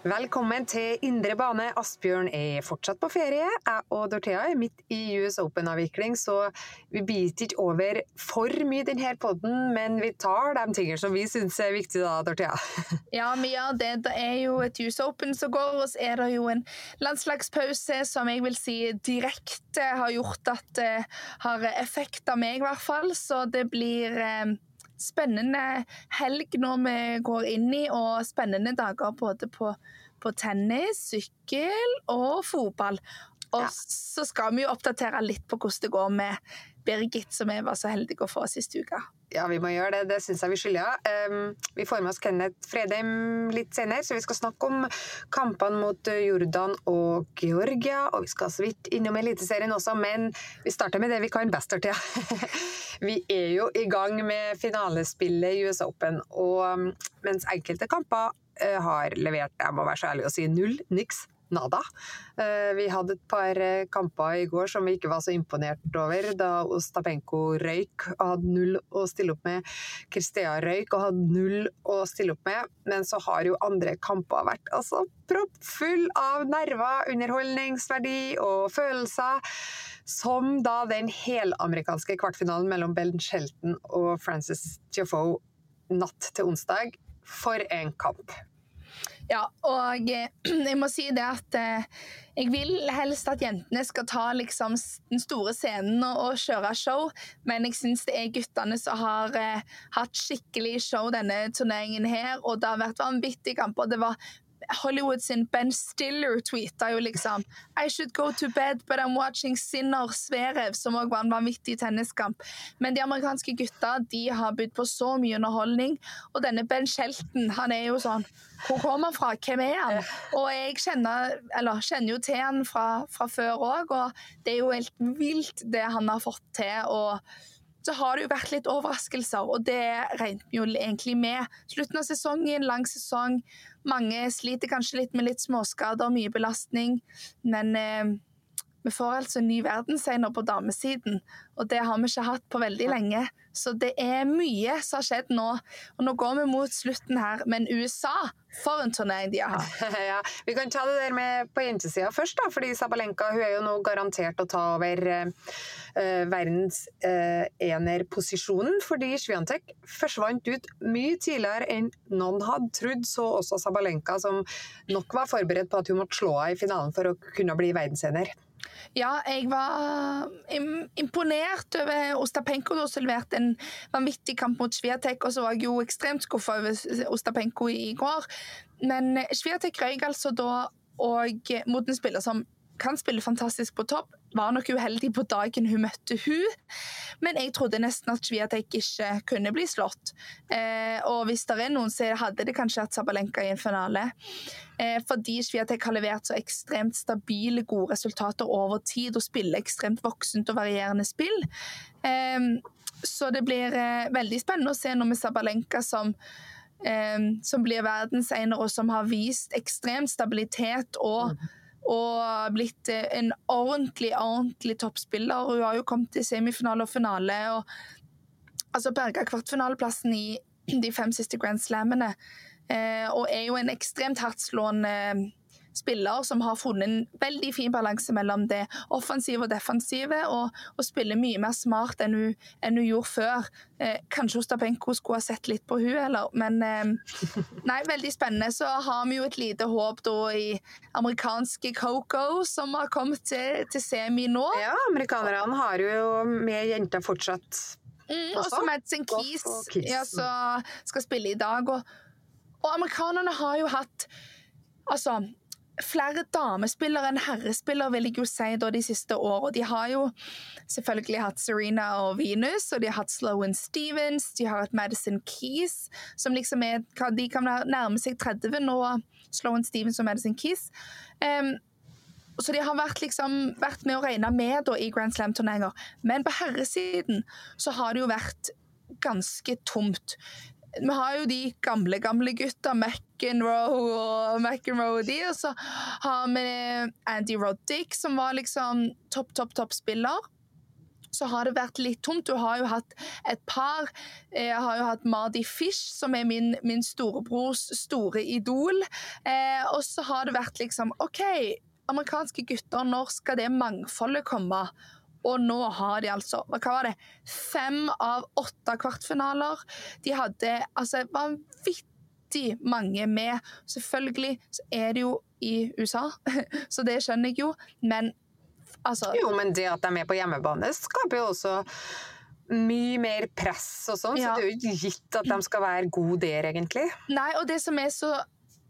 Velkommen til Indre bane. Asbjørn er fortsatt på ferie. Jeg og Dorthea er midt i US Open-avvikling, så vi biter ikke over for mye denne podden, men vi tar de tingene som vi syns er viktige, da, Dorthea. Ja, gjør det. Det er jo et US Open som går, og så er det jo en landslagspause som jeg vil si direkte har gjort at det har effekt av meg, i hvert fall. Så det blir eh, spennende helg når vi går inn i, og spennende dager både på, på tennis, sykkel og fotball. Og Ja. så skal vi jo oppdatere litt på hvordan det går med Birgit, som jeg var så heldig å få sist uke. Ja, vi må gjøre det. Det syns jeg vi skylder. Um, vi får med oss Kenneth Fredheim litt senere, så vi skal snakke om kampene mot eh, Jordan og Georgia. Og vi skal så vidt innom Eliteserien også, men vi starter med det vi kan best, til. vi er jo i gang med finalespillet i US Open, og mens enkelte kamper eh, har levert, jeg må være så ærlig å si, null, niks. Nada. Eh, Vi hadde et par eh, kamper i går som vi ikke var så imponert over, da Ostapenko røyk og hadde null å stille opp med. Kristea røyk og hadde null å stille opp med. Men så har jo andre kamper vært altså proppfull av nerver, underholdningsverdi og følelser. Som da den helamerikanske kvartfinalen mellom Ben Shelton og Francis Tiafoe natt til onsdag. For en kamp! Ja, og eh, jeg må si det at eh, jeg vil helst at jentene skal ta liksom den store scenen og, kjøre show, men jeg syns det er guttene som har eh, hatt skikkelig show denne turneringen her, og det har vært vanvittige kamper. Det var Hollywood sin Ben Stiller tweeta jo liksom I should go to bed, but I'm watching Sinner Sverev, som òg var en vanvittig tenniskamp. Men de amerikanske gutta de har bydd på så mye underholdning, og denne Ben Shelton, han er jo sånn Hvor kommer han fra? Hvem er han? Og jeg kjenner, eller, kjenner jo til han fra, fra før òg, og det er jo helt vilt det han har fått til. og så har det jo vært litt overraskelser, og det regnet vi jo egentlig med. Slutten av sesongen, lang sesong. Mange sliter kanskje litt med litt småskader, mye belastning. Men eh, vi får altså en ny verdensener på damesiden, og det har vi ikke hatt på veldig lenge. Så det er mye som har skjedd nå. Og nå går vi mot slutten her, men USA, for en turnering de har hatt. ja, vi kan ta det der med på jentesida først, da, fordi Sabalenka hun er jo nå garantert å ta over uh, verdens eh, enerposisjonen, fordi Sviantek forsvant ut mye tidligere enn noen hadde trodd, så også Sabalenka, som nok var forberedt på at hun måtte slå henne i finalen for å kunne bli verdensener. Ja, jeg var imponert over Ostapenko, som leverte en vanvittig kamp mot Sviatek. Og så var jeg jo ekstremt skuffa over Ostapenko i går. Men Sviatek røyk altså da, og mot en spiller som kan spille fantastisk på topp. Var nok uheldig på dagen hun møtte hun, men jeg trodde nesten at Sviatek ikke kunne bli slått. Eh, og hvis det er noen, så hadde det kanskje hatt Sabalenka i en finale. Eh, fordi Sviatek har levert så ekstremt stabile, gode resultater over tid og spiller ekstremt voksent og varierende spill. Eh, så det blir eh, veldig spennende å se nå med Sabalenka som eh, som blir verdensener, og som har vist ekstrem stabilitet og og blitt eh, en ordentlig, ordentlig toppspiller. Hun har jo kommet til semifinale og finale og altså berga kvartfinaleplassen i de fem siste Grand Slammene. Eh, og er jo en ekstremt hardtslående spiller som har funnet en veldig fin balanse mellom det offensive og defensive, og, og spiller mye mer smart enn hun, enn hun gjorde før. Eh, kanskje Ostapenko skulle ha sett litt på hun, eller, men eh, Nei, veldig spennende. Så har vi jo et lite håp da i amerikanske Coco, som har kommet til, til semi nå. Ja, amerikanerne har jo med jenter fortsatt. Mm, og så Madsen Keys, ja, skal spille i dag. Og, og amerikanerne har jo hatt Altså, flere damespillere enn herrespillere, vil jeg jo si, da, de siste årene. De har jo selvfølgelig hatt Serena og Venus, og de har hatt Sloan Stevens, de har hatt Madison Keys, som liksom er De kan nærme seg 30 nå, Sloan Stevens og Madison Keys. Um, så de har vært, liksom, vært med å regne med da, i Grand Slam-turneringer. Men på herresiden så har det jo vært ganske tomt vi har jo de gamle, gamle gutta, McEnroe og McEnroe og de, og så har vi Andy Roddick, som var liksom topp, topp, topp spiller. Så har det vært litt tomt. Du har jo hatt et par. Jeg har jo hatt Mardi Fish, som er min, min storebrors store idol. Eh, og så har det vært liksom OK, amerikanske gutter, når skal det mangfoldet komme? Og nå har de altså hva var det, fem av åtte kvartfinaler. De hadde altså vanvittig mange med. Selvfølgelig så er det jo i USA, så det skjønner jeg jo, men altså Jo, men det at de er med på hjemmebane, skaper jo også mye mer press og sånn, ja. så det er jo gitt at de skal være gode der, egentlig. Nei, og det som er så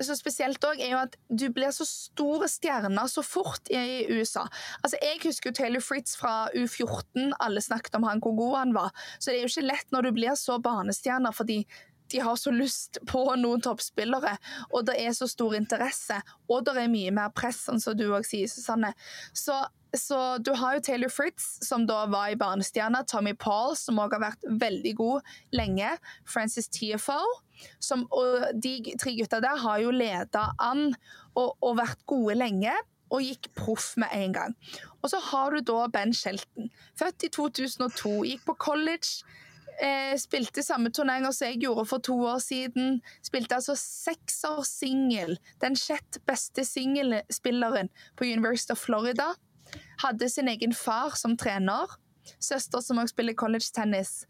så spesielt òg, er jo at du blir så store stjerner så fort i USA. Altså, Jeg husker jo Taylor Fritz fra U14. Alle snakket om han, hvor god han var. Så det er jo ikke lett når du blir så barnestjerner, fordi de har så lyst på noen toppspillere, og det er så stor interesse, og det er mye mer press, sånn som du òg sier, Susanne. Så så du har jo Taylor Fritz, som da var i Barnestjerna. Tommy Paul, som òg har vært veldig god lenge. Francis TFO. Som, og de tre gutta der har jo leda an og, og, vært gode lenge. Og gikk proff med en gang. Og så har du da Ben Shelton. Født i 2002. Gikk på college. Eh, spilte samme turneringer som jeg gjorde for to år siden. Spilte altså seksersingel. Den sjette beste singelspilleren på University of Florida. Hadde sin egen far som trener. Søster som også spiller college tennis.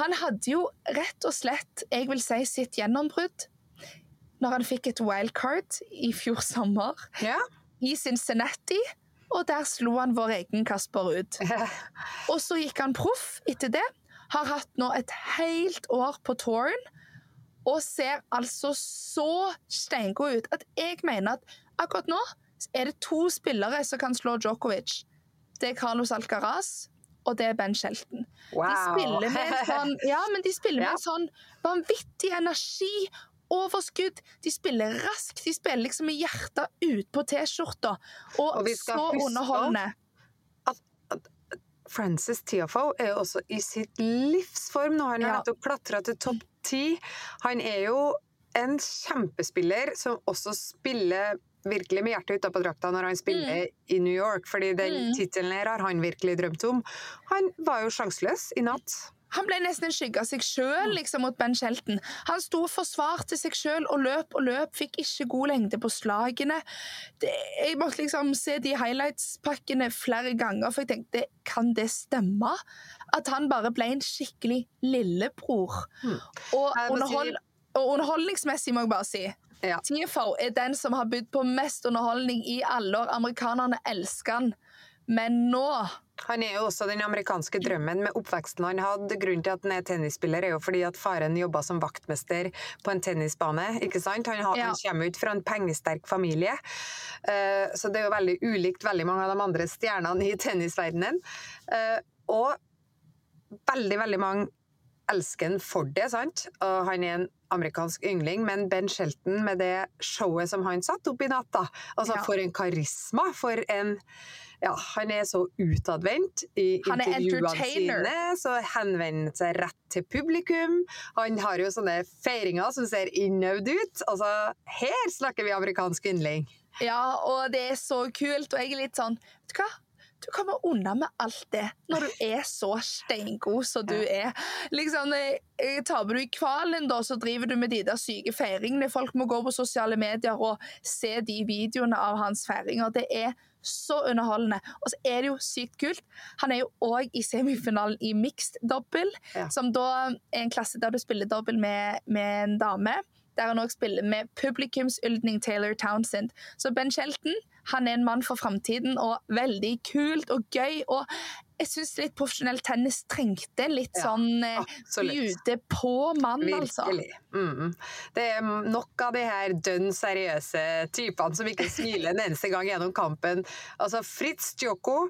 Han hadde jo rett og slett, jeg vil si, sitt gjennombrudd når han fikk et wildcard i fjor sommer ja. i Cincinnati. Og der slo han vår egen Kasper ut. og så gikk han proff etter det. Har hatt nå et helt år på touren og ser altså så steingod ut at jeg mener at akkurat nå er det to spillere som kan slå Djokovic. Det er Carlos Alcaraz, og det er Ben Shelton. Wow. De spiller med en sånn, ja, men de spiller med en sånn vanvittig energi. Overskudd. De spiller raskt. De spiller liksom med hjertet utpå T-skjorta. Og, og så underholdende. At, at Francis Tiafo er jo også i sitt livsform nå. Han har nettopp ja. klatra til topp ti. Han er jo en kjempespiller som også spiller virkelig med hjertet utapå drakta når han spiller mm. i New York, fordi den mm. tittelen her har han virkelig drømt om. Han var jo sjanseløs i natt. Han ble nesten en skygge av seg sjøl liksom, mot Ben Shelton. Han sto og forsvarte seg sjøl og løp og løp, fikk ikke god lengde på slagene. Det, jeg måtte liksom se de highlights-pakkene flere ganger, for jeg tenkte kan det stemme? At han bare ble en skikkelig lillebror. Mm. Og, underhold, og underholdningsmessig, må jeg bare si ja. TFO er den som har bydd på mest underholdning i alle år. Amerikanerne elsker han. Men nå Han er jo også den amerikanske drømmen med oppveksten han hadde. Grunnen til at han er tennisspiller, er jo fordi at faren jobba som vaktmester på en tennisbane. ikke sant? Han, har, ja. han kommer ut fra en pengesterk familie, uh, så det er jo veldig ulikt veldig mange av de andre stjernene i tennisverdenen. Uh, og veldig, veldig mange elsker han for det, sant? Og han er en amerikansk yngling, men Ben Shelton med det showet som han satte opp i natt, da. Altså, ja. for en karisma! For en Ja, han er så utadvendt i intervjuene sine, så henvender seg rett til publikum. Han har jo sånne feiringer som ser innøvd ut. Altså, her snakker vi amerikansk yndling. Ja, og det er så kult. Og jeg er litt sånn Vet du hva? Du kommer unna med alt det når du er så steingod som du er. Liksom, Taper du i kvalen, da, så driver du med de der syke feiringene. Folk må gå på sosiale medier og se de videoene av hans feiringer. Det er så underholdende. Og så er det jo sykt kult. Han er jo òg i semifinalen i mixed dobbel, ja. som da er en klasse der du spiller dobbel med, med en dame der han òg spiller med publikumsyldning Taylor Townsend. Så Ben Shelton han er en mann for framtiden, og veldig kult og gøy. og jeg syns litt profesjonell tennis trengte litt ja, sånn eh, bjude på-mann, altså. Virkelig. Mm. Det er nok av de her dønn seriøse typene som ikke smiler en eneste gang gjennom kampen. Altså Fritz Djoko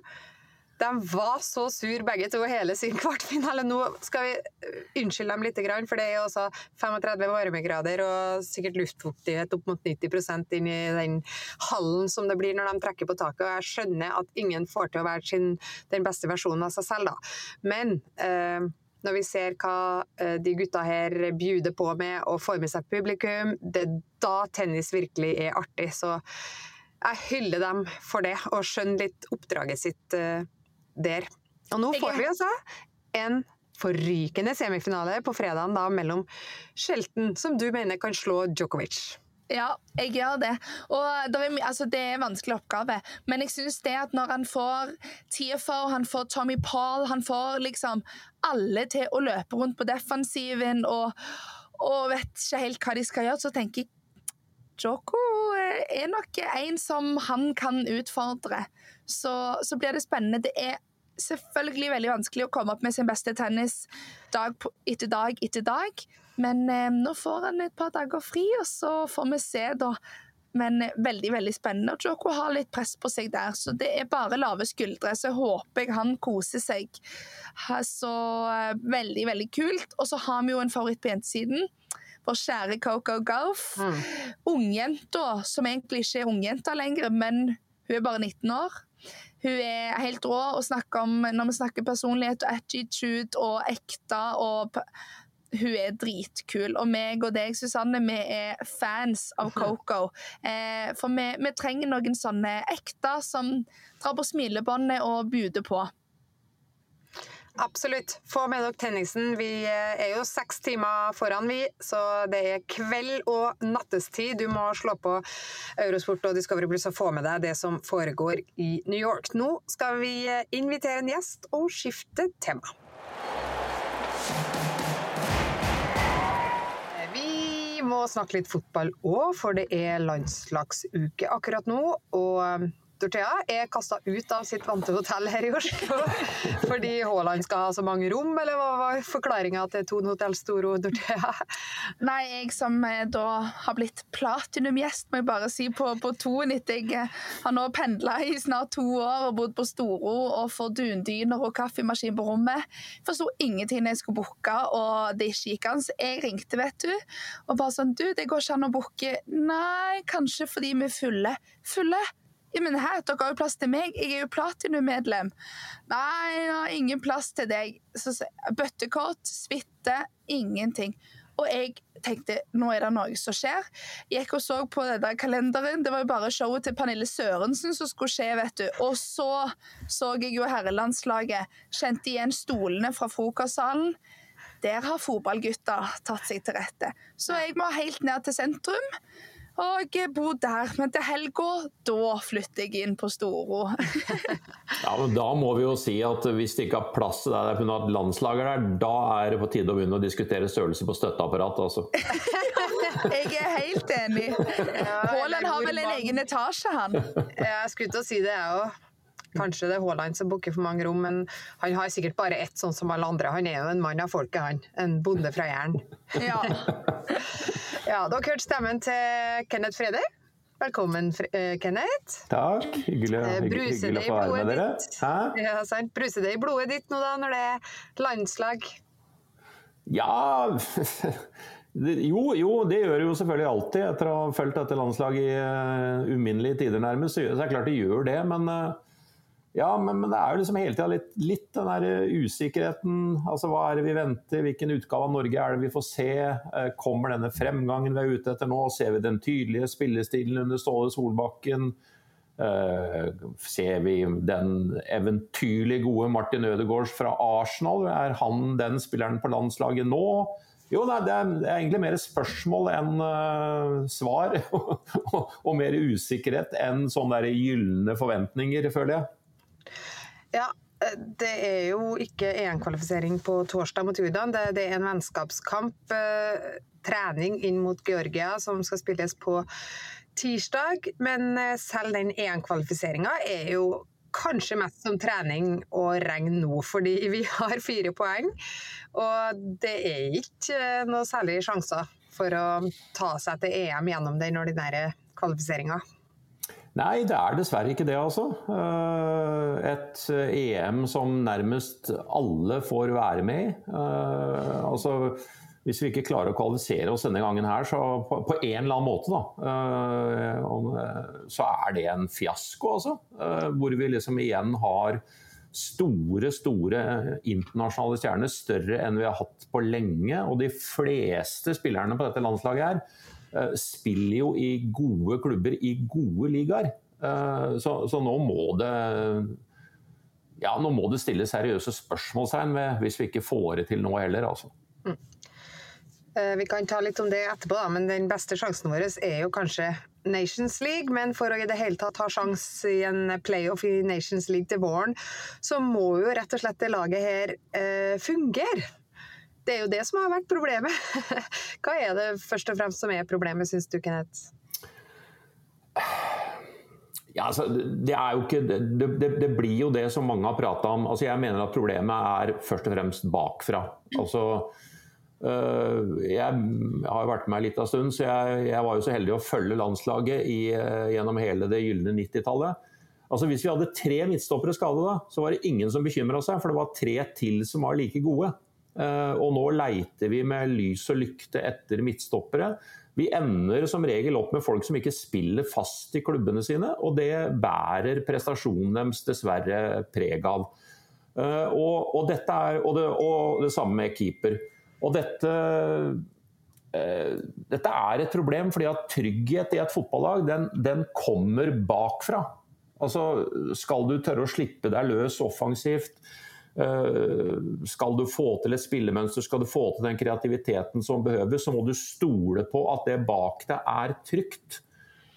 de var så sur begge to hele sin kvartfinale. Nå skal vi eh, unnskylde dem litt, for det er også 35 varmegrader og sikkert luftfuktighet opp mot 90% inn i den hallen som det blir når de trekker på taket. Og jeg skjønner at ingen får til å være sin, den beste versjonen av seg selv, da. Men eh, når vi ser hva eh, de gutta her bjuder på med og får med seg publikum, det er da tennis virkelig er artig. Så jeg hyller dem for det, og skjønner litt oppdraget sitt eh, der. Og nå får vi altså en forrykende semifinale på fredagen da, mellom Shelton, som du mener kan slå Djokovic. Ja, jeg gjør det. Og det er, altså, det er en vanskelig oppgave. Men jeg syns det at når han får TFO, han får Tommy Paul, han får liksom alle til å løpe rundt på defensiven og, og vet ikke helt hva de skal gjøre, så tenker jeg Joko er nok en som han kan utfordre. Så, så, blir det spennende. Det er selvfølgelig veldig vanskelig å komme opp med sin beste tennis dag etter dag etter dag. Men eh, nå får han et par dager fri, og så får vi se, da. Men eh, veldig veldig spennende. Og Joko har litt press på seg der, så det er bare lave skuldre. Så jeg håper jeg han koser seg. Så altså, veldig, veldig kult. Og så har vi jo en favoritt på jentesiden vår kjære Coco Gauff. Mm. Ungjenta, som egentlig ikke er ungjenta lenger, men hun er bare 19 år. Hun er helt rå å snakke om når vi snakker personlighet og attitude og ekte. og hun er dritkul. Og meg og deg, Susanne, vi er fans av. Coco. Eh, for vi, vi, trenger noen sånne ekte som drar på smilebåndet og buder på. Absolutt. Få med dere tennisen. Vi eh, er jo seks timer foran, vi. Så det er kveld og nattestid. Du må slå på Eurosport og Discovery Plus og få med deg det som foregår i New York. Nå skal vi eh, invitere en gjest og skifte tema. Vi må snakke litt fotball òg, for det er landslagsuke akkurat nå. og Dorthea er kasta ut av sitt vante hotell her i Oslo fordi Haaland skal ha så mange rom, eller hva var forklaringa til Tone Hotell Storo, Dorthea? Nei, jeg som eh, da har blitt platinumgjest, må jeg bare si, på, på Toen etter jeg eh, har nå pendla i snart to år og bodd på Storo og får dundyner og kaffemaskin på rommet. Forsto ingenting jeg skulle booke, og det ikke gikk an. Jeg ringte, vet du, og bare sånn Du, det går ikke an å booke. Nei, kanskje fordi vi er fulle. Fulle? Ja, men her, dere har jo plass til meg, jeg er jo platinum-medlem. Nei, jeg har ingen plass til deg. Så, bøttekort, suite, ingenting. Og jeg tenkte nå er det noe som skjer. Gikk og så på denne kalenderen. Det var jo bare showet til Pernille Sørensen som skulle skje, vet du. Og så så jeg jo herrelandslaget. Kjente igjen stolene fra frokostsalen. Der har fotballgutta tatt seg til rette. Så jeg må helt ned til sentrum og jeg bor der. Men til helga, da flytter jeg inn på Storo. ja, men Da må vi jo si at hvis det ikke er plass til deg pga. et landslag der, da er det på tide å begynne å diskutere størrelse på støtteapparat, altså. jeg er helt enig. Haaland har vel en egen etasje, han. Jeg skulle til å si det, jeg òg. Kanskje det er Haaland som booker for mange rom, men han har sikkert bare ett, sånn som alle andre. Han er jo en mann av folket, han. En bonde fra Jæren. Ja. Ja, Dere hørte stemmen til Kenneth Frede. Velkommen, uh, Kenneth. Takk. Hyggelig, uh, hyggelig å få være med dere. Ja. Bruser det i blodet ditt nå, da, når det er landslag? Ja Jo, jo, det gjør det jo selvfølgelig alltid. Etter å ha fulgt dette landslaget i uh, uminnelige tider nærmest, så er det klart det gjør det. Men uh, Ja, men, men, det er jo liksom hele tida litt, litt, den der usikkerheten. Altså hva er det vi venter, hvilken utgave av Norge er det vi får se? Eh, kommer denne fremgangen vi er ute etter nå? Ser vi den tydelige spillestilen under Ståle Solbakken? Uh, ser vi den eventyrlig gode Martin Ødegaard fra Arsenal? Er han den spilleren på landslaget nå? Jo, nei, det er egentlig mer spørsmål enn uh, svar. og, og mer usikkerhet enn sånne gylne forventninger, føler jeg. Ja, eh, det er jo ikke EM-kvalifisering på torsdag mot Jordan. Det, det er en vennskapskamp. Uh, trening inn mot Georgia som skal spilles på tirsdag. Men selv den EM-kvalifiseringa er jo kanskje mest som trening og regn nå, fordi vi har fire poeng. Og det er ikke noe særlig sjanser for å ta seg til EM gjennom den ordinære kvalifiseringa. Nei, det er dessverre ikke det, altså. Eh, et EM som nærmest alle får være med i. Eh, altså hvis vi ikke klarer å kvalifisere oss denne gangen her, så på, på en eller annen måte, da, så er det en fiasko, altså. Hvor vi liksom igjen har store, store internasjonale stjerner, større enn vi har hatt på lenge. Og de fleste spillerne på dette landslaget her spiller jo i gode klubber i gode ligaer. Så, så, nå må det ja, nå må det stilles seriøse spørsmålstegn ved hvis vi ikke får det til nå heller. altså. Mm. Eh, vi kan ta litt om det etterpå, da, men den beste sjansen vår er jo kanskje Nations League. Men for å i det hele tatt ha sjanse i en playoff i Nations League til våren, så må jo rett og slett det laget her eh, fungere. Det er jo det som har vært problemet. Hva er det først og fremst som er problemet, syns du, Kenneth? Ja, altså, det, ikke, det, det, det, blir jo det som mange har prata om. Altså, jeg mener at problemet er først og fremst bakfra. Altså, øh, jeg har vært med litt av stund, så jeg, jeg, var jo så heldig å følge landslaget i, eh, gjennom hele det gylne 90-tallet. Altså Hvis vi hadde tre midtstoppere skadet, da, så var det ingen som bekymra seg, for det var tre til som var like gode. Eh, og nå leiter vi med lys og lykte etter midtstoppere. Vi ender som regel opp med folk som ikke spiller fast i klubbene sine, og det bærer prestasjonen deres dessverre preg av. Og, og, er, og, det, og det samme med keeper. Og dette, eh, dette er et problem, fordi at trygghet i et fotballag den, den kommer bakfra. Altså, skal du tørre å slippe deg løs offensivt, eh, skal du få til et spillemønster, skal du få til den kreativiteten som behøves, så må du stole på at det bak deg er trygt.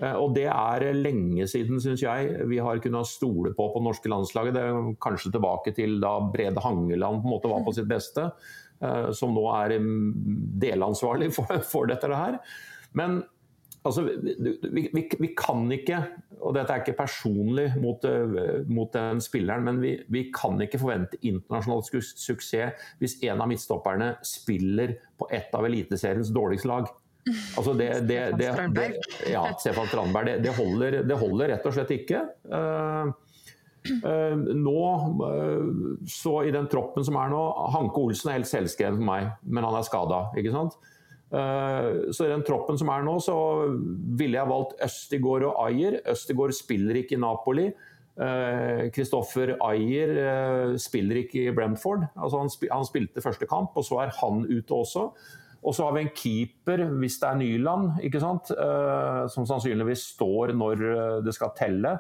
Eh, og det er lenge siden, syns jeg, vi har kunnet stole på på norske landslaget. Det er kanskje tilbake til da Brede Hangeland på en måte var på sitt beste. Eh, som nå er delansvarlig for, for dette her. Men altså, vi, vi, vi, kan ikke, og dette er ikke personlig mot, eh, mot den spilleren, men vi, vi, kan ikke forvente internasjonal suksess hvis en av midtstopperne spiller på et av Eliteseriens dårligste lag. Altså det, det, det, det, ja, Stefan Strandberg. Det, holder, det, holder, rett og slett ikke. Uh, Uh, nå, uh, så i den troppen som er nå Hanke Olsen er helt selvskreven for meg, men han er skada. Uh, så i den troppen som er nå, så ville jeg valgt Østigård og Ayer. Østigård spiller ikke i Napoli. Kristoffer Ayer spiller ikke i Brentford. Altså han, spil han, spilte første kamp, og så er han ute også. Og så har vi en keeper, hvis det er Nyland, som sannsynligvis står når det skal telle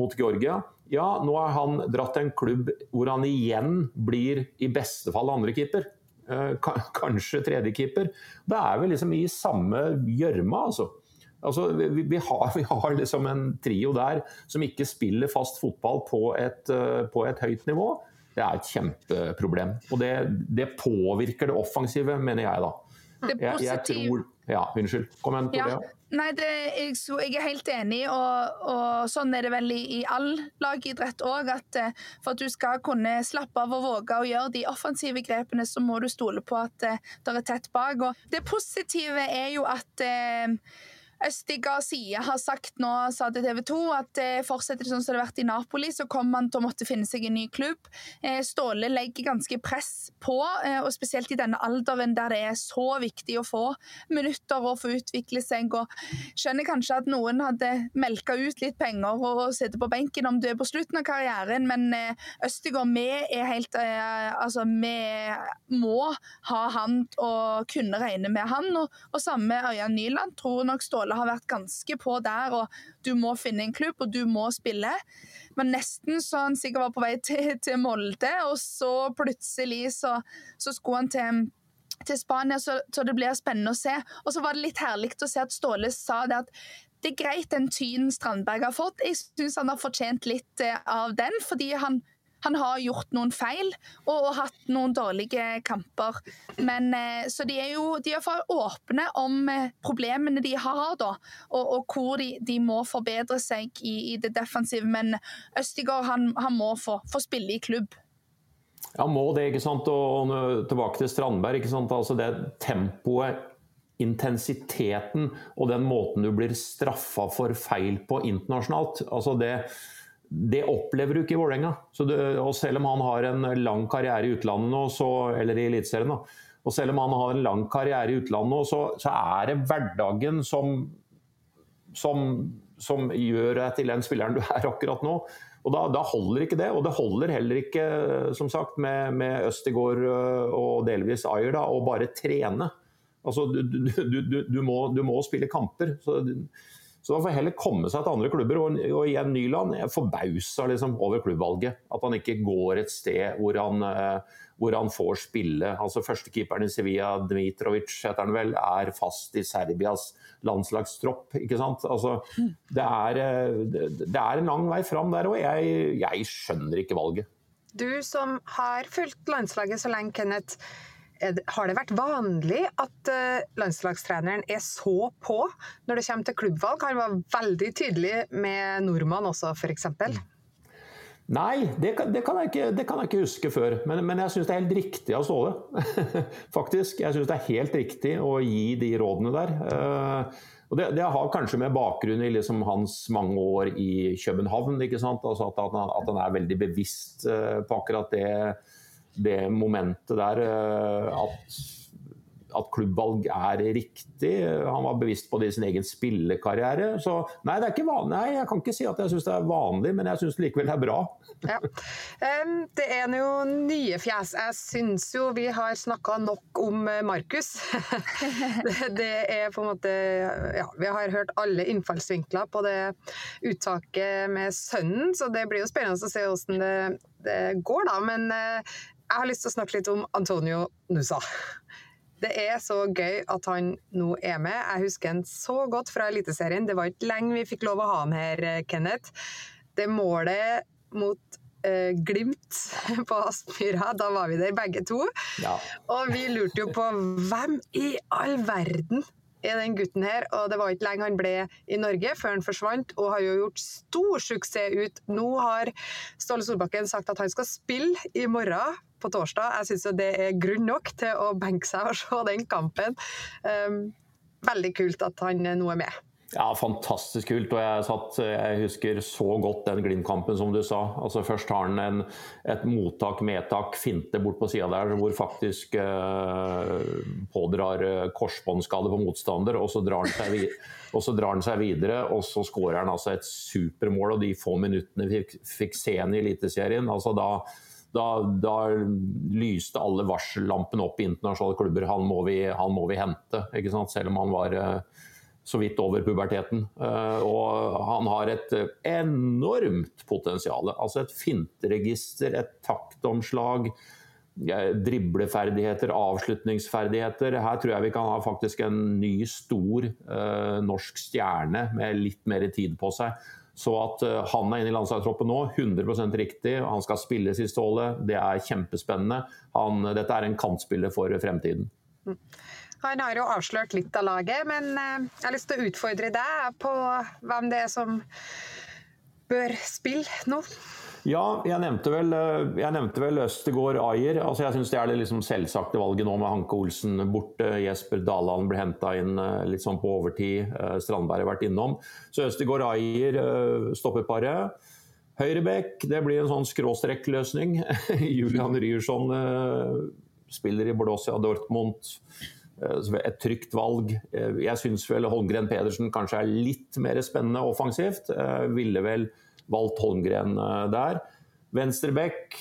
mot Georgia. Ja, nå har han dratt til en klubb hvor han igjen blir i beste fall andrekeeper. Eh, kanskje tredjekeeper. Da er vi liksom i samme gjørma, altså. Altså, vi, vi, har, vi, har, liksom en trio der som ikke spiller fast fotball på et, uh, på et høyt nivå. Det er et kjempeproblem. Og det, det, påvirker det offensive, mener jeg da. Det er positiv... jeg, jeg tror, ja, unnskyld. Kom igjen, Toria. Ja. Nei, det, jeg, jeg, er helt enig, og, og, sånn er det vel i, i all lagidrett òg. At eh, for at du skal kunne slappe av og våge å gjøre de offensive grepene, så må du stole på at uh, det er tett bak. Og det positive er jo at uh, Østigard Garcia har sagt nå, sa til TV 2 at eh, fortsetter det sånn som det har vært i Napoli, så kommer han til å måtte finne seg en ny klubb. Eh, Ståle legger ganske press på, eh, og spesielt i denne alderen der det er så viktig å få minutter og få utvikle seg. og Skjønner kanskje at noen hadde melka ut litt penger og sitter på benken om du er på slutten av karrieren, men Østigard, vi er helt Altså, vi må ha han og kunne regne med han. Og, og samme Ørjan Nyland tror nok Ståle alle har vært ganske på der, og du må finne en klubb, og du må spille. Men nesten så han sikkert var på vei til, til Molde, og så plutselig så, så skulle han til til Spania, så, så, det blir spennende å se. Og så var det litt herlig å se at Ståle sa det at det er greit den tynen Strandberg har fått. Jeg syns han har fortjent litt eh, av den, fordi han, han har gjort noen feil og, og hatt noen dårlige kamper. Men, eh, så de er jo de er åpne om eh, problemene de har, da, og, og hvor de, de, må forbedre seg i, i det defensive. Men Østigård han, han må få, få spille i klubb. Ja, må det, ikke sant. Og tilbake til Strandberg. ikke sant? Altså det tempoet intensiteten og den måten du blir straffa for feil på internasjonalt. altså det det opplever du ikke i Vålerenga. Og selv om han har en lang karriere i utlandet nå, så, eller i Eliteserien, og selv om han har en lang karriere i utlandet nå, så, så er det hverdagen som, som, som, gjør deg til den spilleren du er akkurat nå. Og da, da, holder ikke det. Og det holder heller ikke som sagt, med, med Østegård øh, og delvis Ayer å bare trene. Altså, du, du, du, du, må, må spille kamper. Så, så han får heller komme seg til andre klubber. Og, og igjen Nyland er forbausa liksom, over klubbvalget. At han ikke går et sted hvor han, uh, hvor han får spille. Altså Førstekeeperen i Sevilla, Dmitrovic heter han vel, er fast i Serbias landslagstropp. ikke sant? Altså, det, er, eh, det er en lang vei fram der, og jeg, jeg skjønner ikke valget. Du som har fulgt landslaget så lenge, Kenneth har det vært vanlig at eh, landslagstreneren er så på når det kommer til klubbvalg? Han var veldig tydelig med nordmann også, f.eks. Nei, det kan, det, kan ikke, det kan, jeg ikke, huske før. Men, men jeg syns det er helt riktig av Ståle. Faktisk. Jeg syns det er helt riktig å gi de rådene der. Uh, og det, det, har kanskje med bakgrunn i liksom hans mange år i København. Altså at, at, at, han er veldig bevisst på akkurat det det momentet der eh, at, at klubbvalg er riktig. Han var bevisst på det i sin egen spillekarriere. Så nei, det er ikke vanlig. Nei, jeg kan ikke si at jeg syns det er vanlig, men jeg syns likevel det er bra. Ja. Det er jo nye fjes. Jeg syns jo vi har snakka nok om eh, Markus. Det er på en måte Ja, vi har hørt alle innfallsvinkler på det uttaket med sønnen, så det blir jo spennende å se hvordan det, det går, da. Men eh, jeg har lyst til å snakke litt om Antonio Nusa. Det er så gøy at han nå er med. Jeg husker han så godt fra Eliteserien. Det var ikke lenge vi fikk lov å ha han her, Kenneth. Det målet mot eh, Glimt på Aspmyra, da var vi der begge to. Ja. Og vi lurte jo på hvem i all verden er den gutten her. Og det var ikke lenge han ble i Norge før han forsvant, og har jo gjort stor suksess ut. Nå har Ståle Solbakken sagt at han skal spille i morgen på torsdag. Jeg syns det er grunn nok til å benke seg og se den kampen. Um, veldig kult at han nå er med. Ja, Fantastisk kult. og Jeg, satt, jeg husker så godt den Glimt-kampen, som du sa. Altså Først har han en, et mottak, medtak, finte bort på sida der, hvor faktisk eh, pådrar eh, korsbåndskade på motstander. og så videre. Og så drar han seg videre, og så skårer han altså et supermål. Og de få minuttene vi fikk, fikk se ham i Eliteserien, altså da, da, da, lyste alle varsellampene opp i internasjonale klubber. Han må vi, han må vi hente, selv om han var eh, så vidt over puberteten. Eh, og han har et eh, enormt potensial. Altså et finteregister, et taktomslag, dribleferdigheter, avslutningsferdigheter. Her tror jeg vi kan ha faktisk en ny, stor norsk stjerne med litt mer tid på seg. Så at uh, han er inne i landslagstroppen nå, 100% riktig. Han skal spille siste Ståle, det er kjempespennende. Han, dette er en kantspiller for fremtiden. Mm. Han har jo avslørt litt av laget, men eh, jeg har lyst til å utfordre deg på hvem det er som bør spille nå. Ja, jeg nevnte vel, eh, jeg nevnte vel Østegård Ayer. Altså, jeg syns det er det liksom selvsagte valget nå med Hanke Olsen borte. Jesper Daland ble henta inn eh, litt sånn på overtid. Eh, Strandberg har vært innom. Så Østegård Ayer stopper paret. Høyrebekk, det blir en sånn skråstrekkløsning. Julian Ryerson spiller i Borussia Dortmund. Et trygt valg. Jeg syns vel Holmgren Pedersen kanskje er litt mer spennende offensivt. Ville vel valgt Holmgren eh, der. Venstrebekk,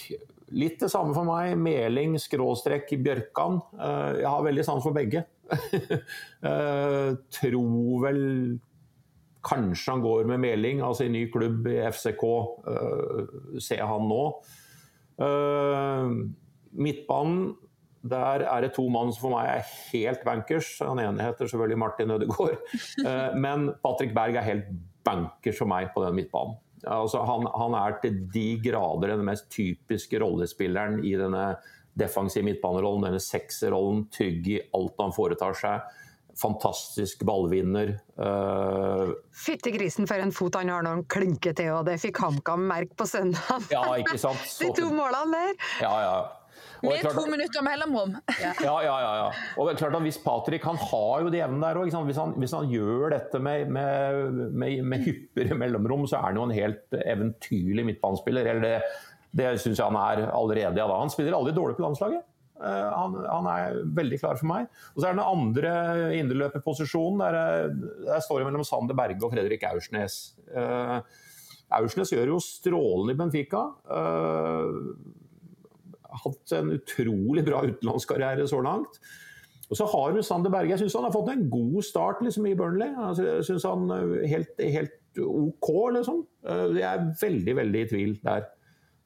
litt det samme for meg. Meling, skråstrekk, Bjørkan. Eh, jeg har veldig sans for begge. Eh, tror vel kanskje han går med Meling, altså i ny klubb i FCK. Ser han nå. Midtbanen der er det to mann som for meg er helt bankers. Han ene heter selvfølgelig Martin Ødegaard. Men Patrick Berg er helt bankers for meg på den midtbanen. Altså, han, han, er til de grader den mest typiske rollespilleren i denne defensive midtbanerollen, denne sekserrollen. Trygg i alt han foretar seg. Fantastisk ballvinner. Uh, Fytti grisen for en fot han har når han klinker til, og det fikk HamKam merke på søndag. Ja, ikke sant? de to målene der. Ja, ja. Med to minutter mellomrom. Ja. ja, ja, ja. Og det er klart at hvis Patrick han har jo de evnene der òg. Hvis, hvis, han gjør dette med, med, med, med hyppigere mellomrom, så er han jo en helt eventyrlig midtbanespiller. Eller det, det syns jeg han er allerede. Ja. Han spiller aldri dårlig på landslaget. Uh, han, han, er veldig klar for meg. Og så er det den andre indreløperposisjonen. Der, der står det mellom Sander Berge og Fredrik Aursnes. Uh, Aursnes gjør jo strålende i Benfica. Uh, hatt en utrolig bra utenlandskarriere så langt. Og så har du Sander Berge. Jeg syns han har fått en god start liksom, i Burnley. Altså, jeg syns han er eh, helt, helt OK, liksom. Eh, jeg er veldig, veldig i tvil der.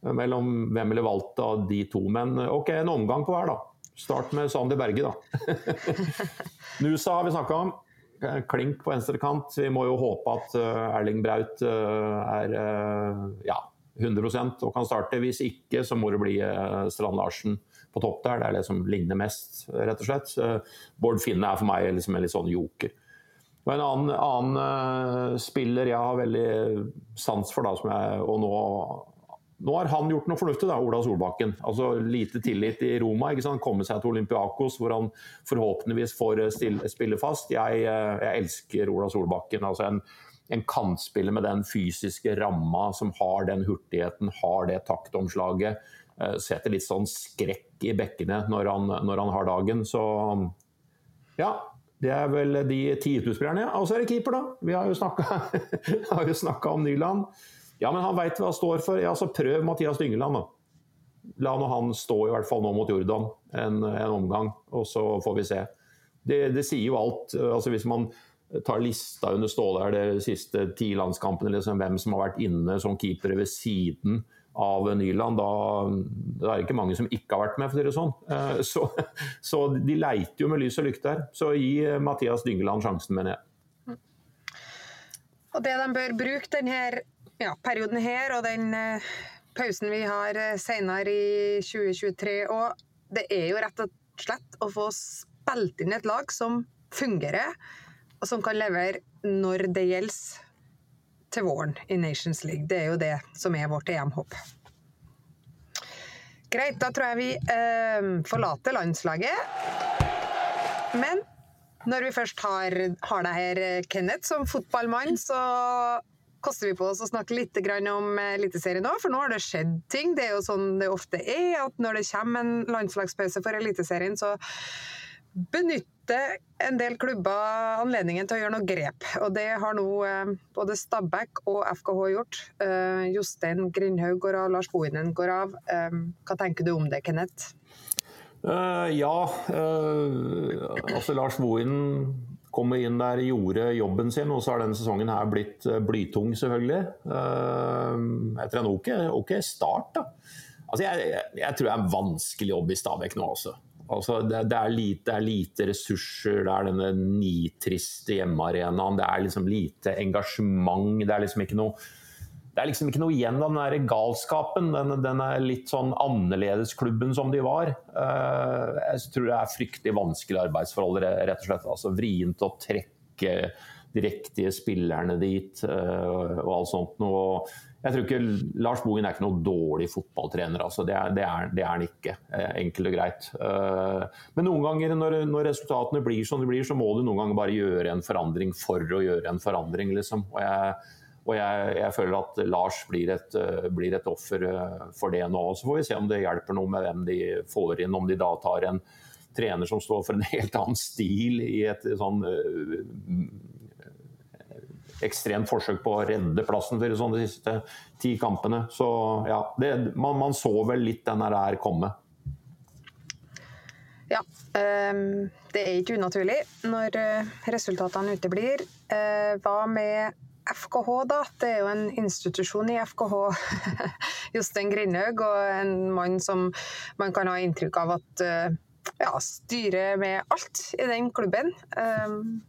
Eh, mellom hvem eller valgt av de to. Men OK, en omgang på hver, da. Start med Sander Berge, da. Nusa har vi snakka om. Klink på venstrekant. Vi må jo håpe at Erling Braut er ja, 100% og kan starte. Hvis ikke, så må det bli eh, Strand Larsen på topp der. Det er det som ligner mest, rett og slett. Bård Finne er for meg liksom en litt sånn joker. Og En annen, annen uh, spiller jeg har veldig sans for, da, jeg, og nå, nå har han gjort noe fornuftig, da, Ola Solbakken. Altså Lite tillit i Roma. ikke sant? Komme seg til Olympiakos, hvor han forhåpentligvis får eh, spille fast. Jeg, jeg elsker Ola Solbakken. altså en en kantspiller med den fysiske ramma, som har den hurtigheten, har det taktomslaget. Uh, setter litt sånn skrekk i bekkene når han, når han har dagen. Så ja, det er vel de 10 000-spillerne. Og så er det keeper, da. Vi har jo snakka om Nyland. Ja, men han veit hva han står for. Ja, så prøv Mathias Dyngeland, da. La nå han stå i hvert fall nå mot Jordan en, en omgang, og så får vi se. Det, det sier jo alt. Altså Hvis man tar lista under Ståle her de siste ti landskampene, liksom, hvem som har vært inne som keepere ved siden av Nyland, da, det er ikke mange som ikke har vært med, for å si det sånn. Eh, så, så, de leiter jo med lys og lykte her. Så gi Mathias Dyngeland sjansen, mener jeg. Og det de bør bruke denne ja, perioden her, og den uh, pausen vi har uh, senere i 2023 òg, det er jo rett og slett å få spilt inn et lag som fungerer og som kan levere når det gjelder til våren i Nations League. Det er jo det som er vårt EM-håp. Greit, da tror jeg vi eh, forlater landslaget. Men når vi først har, har deg her, Kenneth, som fotballmann, så koster vi på oss å snakke litt om Eliteserien òg, for nå har det skjedd ting. Det er jo sånn det ofte er, at når det kommer en landslagspause for Eliteserien, så benytter en del klubber anledningen til å gjøre noe grep. Og det har nå eh, både Stabæk og FKH gjort. Eh, Jostein Grindhaug går av, Lars Bohinen går av. Eh, hva tenker du om det, Kenneth? Uh, ja, uh, altså Lars Bohinen kommer inn der, gjorde jobben sin, og så har denne sesongen her blitt blytung, selvfølgelig. Uh, etter en ok, OK start, da. Altså jeg, jeg, jeg, tror det er en vanskelig jobb i Stabæk nå også. Altså, det, det, er lite, det, er lite, ressurser, det er denne nitriste hjemmearenaen, det er liksom lite engasjement. Det er liksom ikke noe, liksom ikke noe igjen av den der galskapen. Den, den litt sånn annerledesklubben som de var. Eh, jeg tror det er fryktelig vanskelige arbeidsforhold, rett og slett. Altså, vrient å trekke de riktige spillerne dit og alt sånt. Og jeg tror ikke Lars Bohin er ikke noen dårlig fotballtrener. Altså. Det, er, det, er, det, er, han ikke, enkelt og greit. Men noen ganger når, når, resultatene blir som de blir, så må du noen ganger bare gjøre en forandring for å gjøre en forandring. Liksom. Og jeg, og jeg, jeg, føler at Lars blir et, blir et, offer for det nå. Så får vi se om det hjelper noe med hvem de får inn. Om de da tar en trener som står for en helt annen stil i et sånn ekstremt forsøk på å redde plassen for sånn de siste ti kampene. Så ja, det, man, man, så vel litt den der komme. Ja, um, det er ikke unaturlig når øh, resultatene uteblir. Uh, hva med FKH, da. Det er jo en institusjon i FKH. Jostein Grindhaug, og en mann som man kan ha inntrykk av at uh, ja, styrer med alt i den klubben. Um,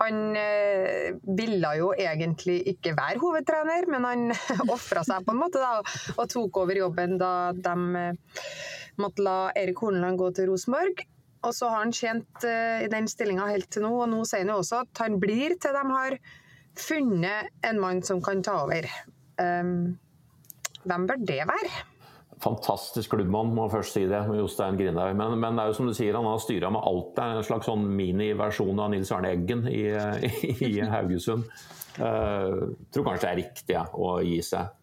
han uh, ville jo egentlig ikke være hovedtrener, men han ofra seg på en måte da, og tok over jobben da de uh, måtte la Erik Horneland gå til Rosenborg. Og så har han tjent uh, i den stillinga helt til nå, og nå sier han jo også at han blir til de har funnet en mann som kan ta over. Um, hvem bør det være? Fantastisk klubbmann, må først si det, med Jostein Grindhaug. Men, men, det er jo som du sier, han har styra med alt. Det er en slags sånn miniversjon av Nils Arne Eggen i, i, i Haugesund. Uh, tror kanskje det er riktig ja, å gi seg.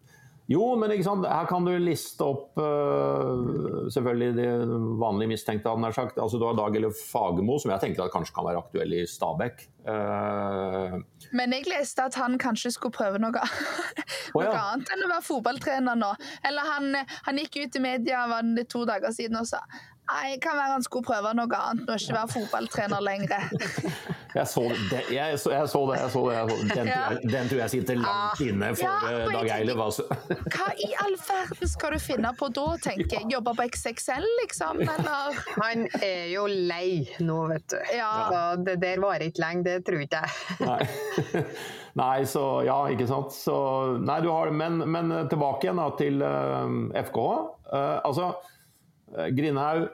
Jo, men her kan du liste opp uh, selvfølgelig de vanlige mistenkte. han har Sagt. Altså, du har Dag eller Fagermo, som jeg tenker at kanskje kan være aktuell i Stabæk. Uh, men jeg leste at han kanskje skulle prøve noe, noe ja. annet enn å være fotballtrener nå. Eller han, han gikk ut i media var det to dager siden og sa Nei, kan være han skulle prøve noe annet og ikke være fotballtrener lenger. Jeg så det, jeg så, jeg så det. Jeg så det. Den, ja. den, tror jeg sitter langt inne for ja, eh, Dag Eile. Altså. Hva i all verden skal du finne på da, tenker jeg? Jobbe på XXL, liksom? Eller? Han er jo lei nå, vet du. Ja. Så det der varer ikke lenge, det tror ikke jeg. Nei. nei, så ja, ikke sant. Så, nei, du har, men, men tilbake igjen da, til uh, eh, FK. Uh, altså Eh, Grindhaug,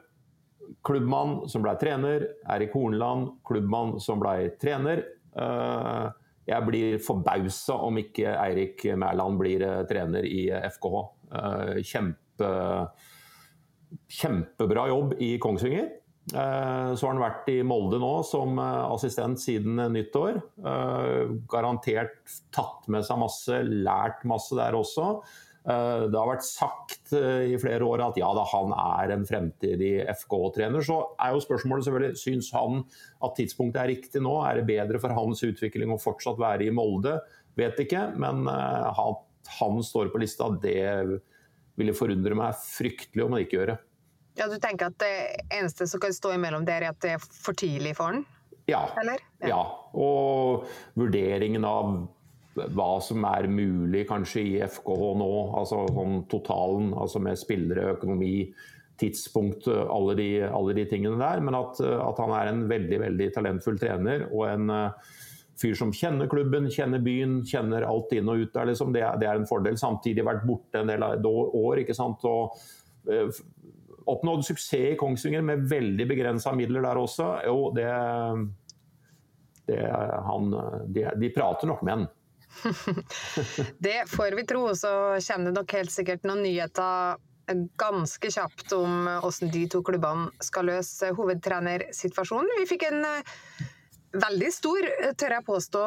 klubbmann som ble trener. Erik Hornland, klubbmann som ble trener. Eh, jeg blir forbausa om ikke Eirik Mæland blir eh, trener i FKH. Kjempe, kjempebra jobb i Kongsvinger. Så har han vært i Molde nå som assistent siden nyttår. Garantert tatt med seg masse, lært masse der også. Eh, det har vært sagt eh, i flere år at ja da, han er en fremtidig FK-trener. Så er jo spørsmålet selvfølgelig syns han at tidspunktet er riktig nå. Er det bedre for hans utvikling å fortsatt være i Molde? Vet ikke, men at eh, han står på lista, det ville forundre meg fryktelig om han ikke gjør det. Ja, Du tenker at det eneste som kan stå imellom der, er at det er for tidlig for han? Ja. ja. ja. Og vurderingen av hva som er mulig kanskje i FKH nå, altså sånn totalen, altså med spillere, økonomi, tidspunkt, alle de, alle de tingene der. Men at, at, han er en veldig veldig talentfull trener og en uh, fyr som kjenner klubben, kjenner byen, kjenner alt inn og ut der, liksom. det, det, er en fordel. Samtidig vært borte en del år, ikke sant. Og, uh, oppnådd suksess i Kongsvinger med veldig begrensa midler der også. Jo, det, det han, de, de prater nok med han. det får vi tro. Så kommer det nok helt sikkert noen nyheter ganske kjapt om hvordan de to klubbene skal løse hovedtrenersituasjonen. Vi fikk en eh, veldig stor, tør jeg påstå,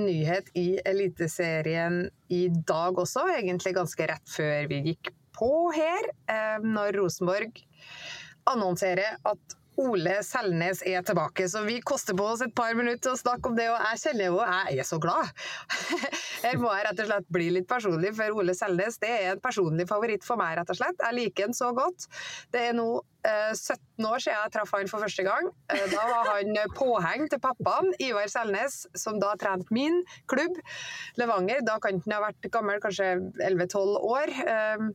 nyhet i Eliteserien i dag også. Egentlig ganske rett før vi gikk på her, eh, når Rosenborg annonserer at Ole Selnes er tilbake, så vi koster på oss et par minutter å snakke om det. Og jeg kjenner jo jeg er så glad. Her må jeg rett og slett bli litt personlig, for Ole Selnes det er en personlig favoritt for meg. rett og slett. Jeg liker han så godt. Det er nå eh, 17 år siden jeg traff han for første gang. Eh, da var han påheng til pappaen, Ivar Selnes, som da trente min klubb, Levanger. Da kan han ha vært gammel, kanskje 11-12 år. Eh,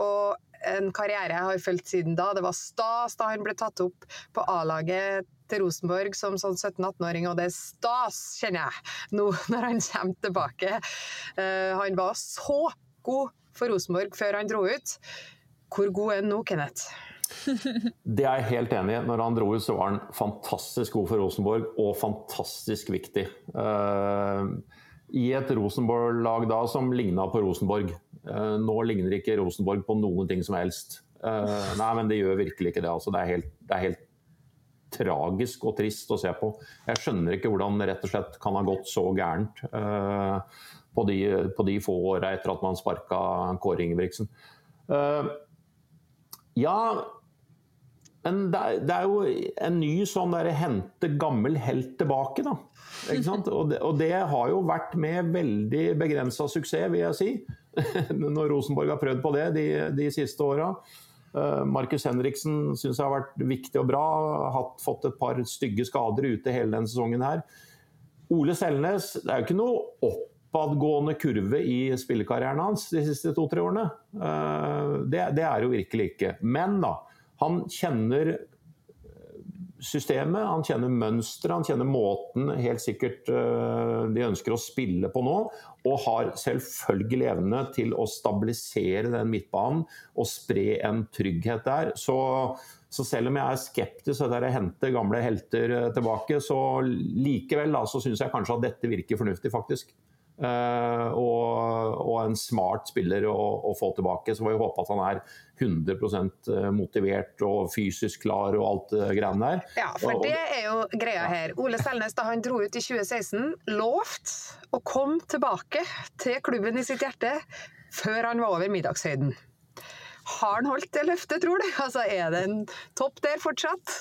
og en karriere jeg har fulgt siden da. Det var stas da han ble tatt opp på A-laget til Rosenborg som sånn 17-18-åring, og det er stas, kjenner jeg, nå når han kommer tilbake. Uh, han var så god for Rosenborg før han dro ut. Hvor god er han nå, Kenneth? Det er jeg helt enig i. Når han dro ut, så var han fantastisk god for Rosenborg, og fantastisk viktig. Uh, I et Rosenborg-lag da som ligna på Rosenborg. Uh, nå ligner ikke Rosenborg på noen ting som helst. Uh, nei, men det gjør virkelig ikke det. Altså, det, er helt, det, er helt, tragisk og trist å se på. Jeg skjønner ikke hvordan det rett og slett kan ha gått så gærent på de, på, de, få åra etter at man sparka Kåre Ingebrigtsen. ja, men det er, det er, jo en ny sånn der hente gammel helt tilbake, da. Og det, og, det, har jo vært med veldig begrensa suksess, vil jeg si. Når Rosenborg har prøvd på det de, de siste åra. Uh, Markus Henriksen syns jeg har vært viktig og bra. Har fått et par stygge skader ute hele denne sesongen her. Ole Selnes, det er jo ikke noe oppadgående kurve i spillekarrieren hans de siste to-tre årene. Uh, det, det er jo virkelig ikke. Men da han kjenner eh, systemet, han kjenner mønsteret, han kjenner måten helt sikkert eh, de ønsker å spille på nå. Og har selvfølgelig evne til å stabilisere den midtbanen og spre en trygghet der. Så, så selv om jeg er skeptisk til å hente gamle helter eh, tilbake, så likevel da, så syns jeg kanskje at dette virker fornuftig, faktisk. Uh, og, og, en smart spiller å, å, få tilbake. Så får vi håpe at han er 100 eh, motivert og fysisk klar og alt det greiene der. Ja, for det er jo greia her. Ole Selnes da han dro ut i 2016, lovt å komme tilbake til klubben i sitt hjerte før han var over middagshøyden. Har han holdt det løftet, tror du? Altså, Er det en topp der fortsatt?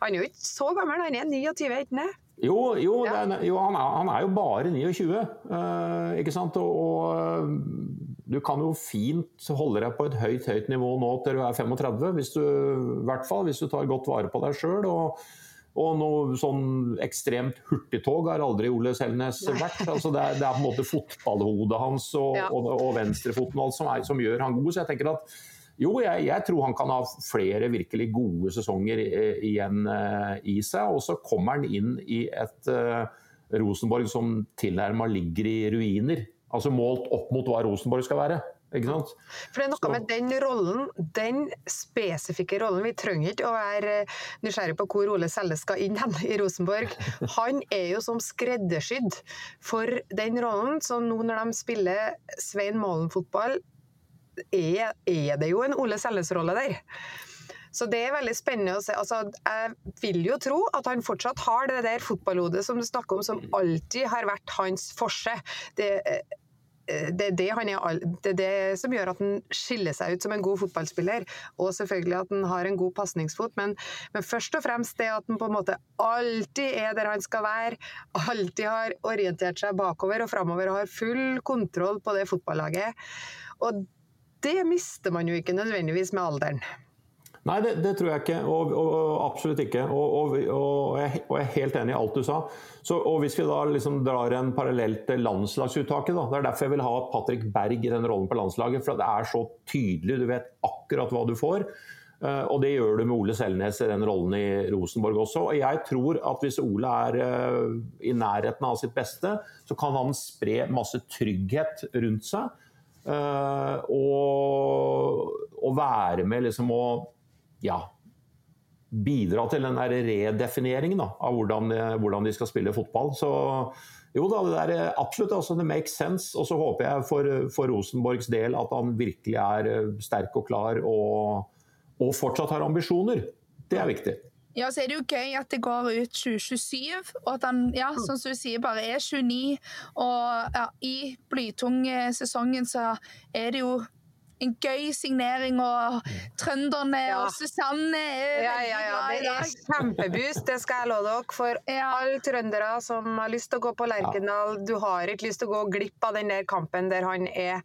Han er jo ikke så gammel, han er 29, ikke sant? Jo, jo, ja. det, jo han, er, han, er, jo bare 29. Uh, eh, ikke sant? Og, eh, du kan jo fint holde deg på et høyt høyt nivå nå til du er 35, hvis du, i hvert fall hvis du tar godt vare på deg sjøl. Og, og, noe sånn ekstremt hurtigtog har aldri Ole Selnes vært. Altså det, er, det, er, på en måte fotballhodet hans og, ja. og, og venstrefoten som, er, som gjør han god. Så jeg tenker at jo, jeg, jeg, tror han kan ha flere virkelig gode sesonger igjen uh, i seg. Og så kommer han inn i et uh, Rosenborg som tilnærma ligger i ruiner. Altså målt opp mot hva Rosenborg skal være. Ikke sant? For det er noe så. med den rollen, den spesifikke rollen. Vi trenger ikke å være nysgjerrig på hvor Ole Selle skal inn hen i Rosenborg. Han er jo som skreddersydd for den rollen. Så nå når de spiller Svein Målen-fotball, er, er det jo en Ole Selles-rolle der. Så det er veldig spennende å se. Altså, jeg vil jo tro at han fortsatt har det der fotballhodet som du snakker om, som alltid har vært hans forse. Det, eh, det er det, er, det, er det som gjør at han skiller seg ut som en god fotballspiller. Og selvfølgelig at han har en god pasningsfot, men, men, først og fremst det at han på en måte alltid er der han skal være. Alltid har orientert seg bakover og framover og har full kontroll på det fotballaget. Og det mister man jo ikke nødvendigvis med alderen. Nei, det, det tror jeg ikke. Og, og, og absolutt ikke. Og, og, jeg, jeg er helt enig i alt du sa. Så, og Hvis vi da liksom drar en parallell til landslagsuttaket, da, det er derfor jeg vil ha Patrick Berg i den rollen på landslaget. For det er så tydelig, du vet akkurat hva du får. Uh, og det gjør du med Ole Selnes i den rollen i Rosenborg også. Og jeg tror at hvis Ole er uh, i nærheten av sitt beste, så kan han spre masse trygghet rundt seg. Uh, og, og, være med liksom å ja, bidra til den der redefineringen da, av hvordan, hvordan, de skal spille fotball. Så jo da, det er absolutt altså, det makes sense. Og så håper jeg for, for, Rosenborgs del at han virkelig er eh, sterk og klar og, og fortsatt har ambisjoner. Det er viktig. Ja, så er det jo gøy at det går ut 2027, og at han ja, mm. som du sier, bare er 29. Og ja, i blytung-sesongen så er det jo en gøy signering, og mm. trønderne ja. og Susanne er ja, ja, ja. Det er kjempeboost, det skal jeg love dere. For ja. alle trøndere som har lyst til å gå på Lerkendal, du har ikke lyst til å gå glipp av den der kampen der han er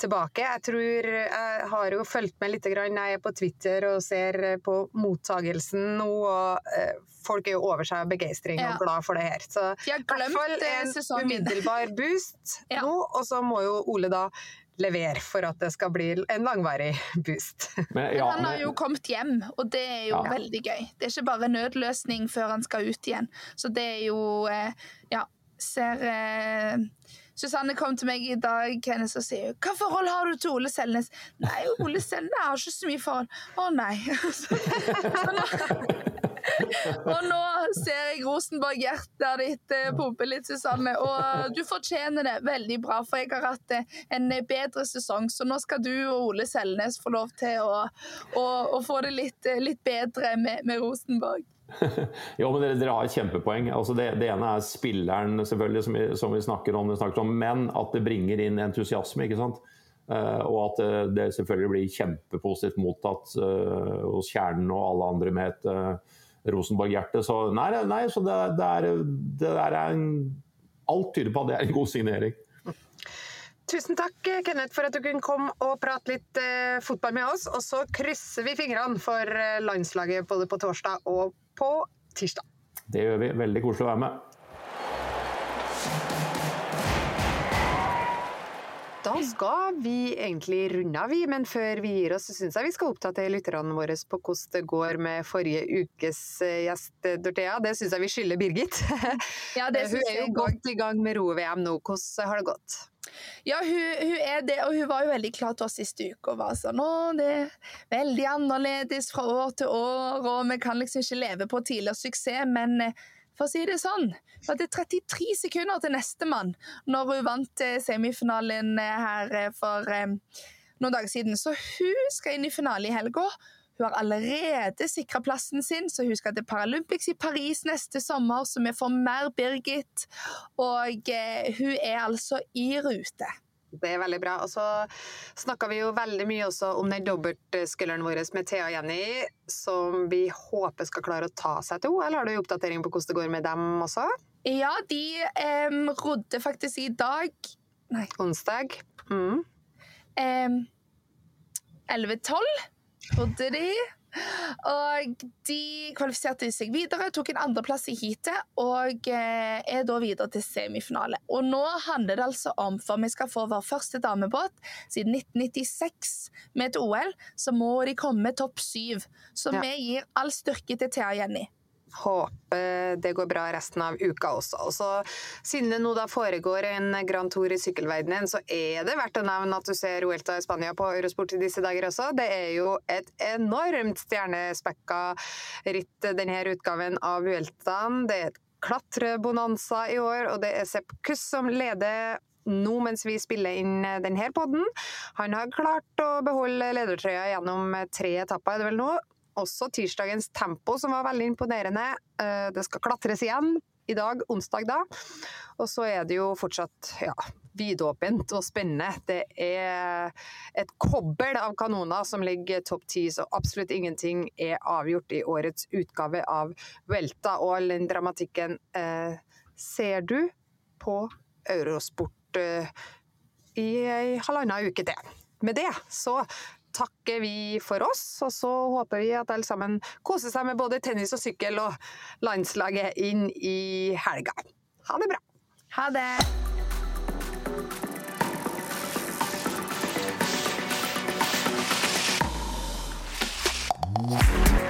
tilbake. Jeg tror jeg har jo fulgt med litt når jeg er på Twitter og ser på mottagelsen nå. og eh, Folk er jo over seg av begeistring ja. og glad for det her. Så i hvert fall en umiddelbar boost ja. nå. Og så må jo Ole da levere for at det skal bli en langvarig boost. Men, ja, han har jo kommet hjem, og det er jo ja. veldig gøy. Det er ikke bare nødløsning før han skal ut igjen. Så det er jo eh, Ja, ser Susanne kom til meg i dag Kenneth, og sier hva forhold har du til Ole Selnes? Nei, Ole Selnes har ikke så mye forhold. Å nei. og nå ser jeg Rosenborg-hjertet ditt eh, pumpe litt, Susanne. Og eh, du fortjener det veldig bra, for jeg har hatt eh, en bedre sesong. Så nå skal du og Ole Selnes få lov til å, å, å få det litt, litt bedre med, med Rosenborg. jo, men dere, dere, har et kjempepoeng. Altså det, det, ene er spilleren, selvfølgelig, som vi, som vi snakker, om, snakker, om, men at det bringer inn entusiasme. ikke sant? Uh, og at det, det, selvfølgelig blir kjempepositivt mottatt uh, hos Kjernen og alle andre med et uh, Rosenborg-hjerte. Så nei, nei så det, det, er, det er en, Alt tyder på at det er en god signering. Tusen takk, Kenneth, for at du kunne komme og prate litt eh, fotball med oss. Og så krysser vi fingrene for landslaget både på torsdag og på tirsdag. Det gjør vi. Veldig koselig å være med. Da skal vi egentlig runde av, vi. Men før vi gir oss, syns jeg vi skal oppdatere lytterne våre på hvordan det går med forrige ukes eh, gjest, eh, Dorthea. Det syns jeg vi skylder Birgit. Ja, det hun er jo godt i gang med ro-VM nå. Hvordan har det gått? Ja, hun, hun, er det, og hun var jo veldig klar til oss siste uke og var sånn Å, det er veldig annerledes fra år til år, og vi kan liksom ikke leve på tidligere suksess, men eh, for å si det sånn. Det er 33 sekunder til nestemann når hun vant eh, semifinalen eh, her eh, for noen dager siden. Så hun skal inn i finale i helga. Hun har allerede sikra plassen sin, så hun skal til Paralympics i Paris neste sommer, så vi får mer Birgit. Og hun er altså i rute. Det er veldig bra. Og så snakka vi jo veldig mye også om den dobbeltskulderen vår med Thea og Jenny, som vi håper skal klare å ta seg til Eller har du oppdatering på hvordan det går med dem også? Ja, de um, rodde faktisk i dag Nei. Onsdag. Mm. Um, 11-12 rodde de. Og de kvalifiserte seg videre, tok en andreplass i heatet og eh, er da videre til semifinale. Og nå handler det altså om, for vi skal få vår første damebåt siden 1996 med et OL, så må de komme topp syv. Så ja. vi gir all styrke til Thea Jenny. Håper det går bra resten av uka også. Og så, siden det nå da foregår en Grand Tour i sykkelverdenen, så er det verdt å nevne at du ser Uelta i Spania på Eurosport i disse dager også. Det er jo et enormt stjernespekka ritt, denne utgaven av Ueltaen. Det er et klatrebonanza i år, og det er Sepp Kuss som leder nå mens vi spiller inn denne podden. Han har klart å beholde ledertrøya gjennom tre etapper, er det vel nå, også tirsdagens tempo, som var veldig imponerende. Eh, det skal klatres igjen i dag, onsdag da. Og så er det jo fortsatt ja, vidåpent og spennende. Det er et kobbel av kanoner som ligger topp ti, så absolutt ingenting er avgjort i årets utgave av Velta. Og all den dramatikken eh, ser du på Eurosport eh, i ei halvannen uke til. Med det så takker vi for oss, og så håper vi at alle sammen koser seg med både tennis og sykkel og landslaget inn i helga. Ha det bra. Ha det. Yeah.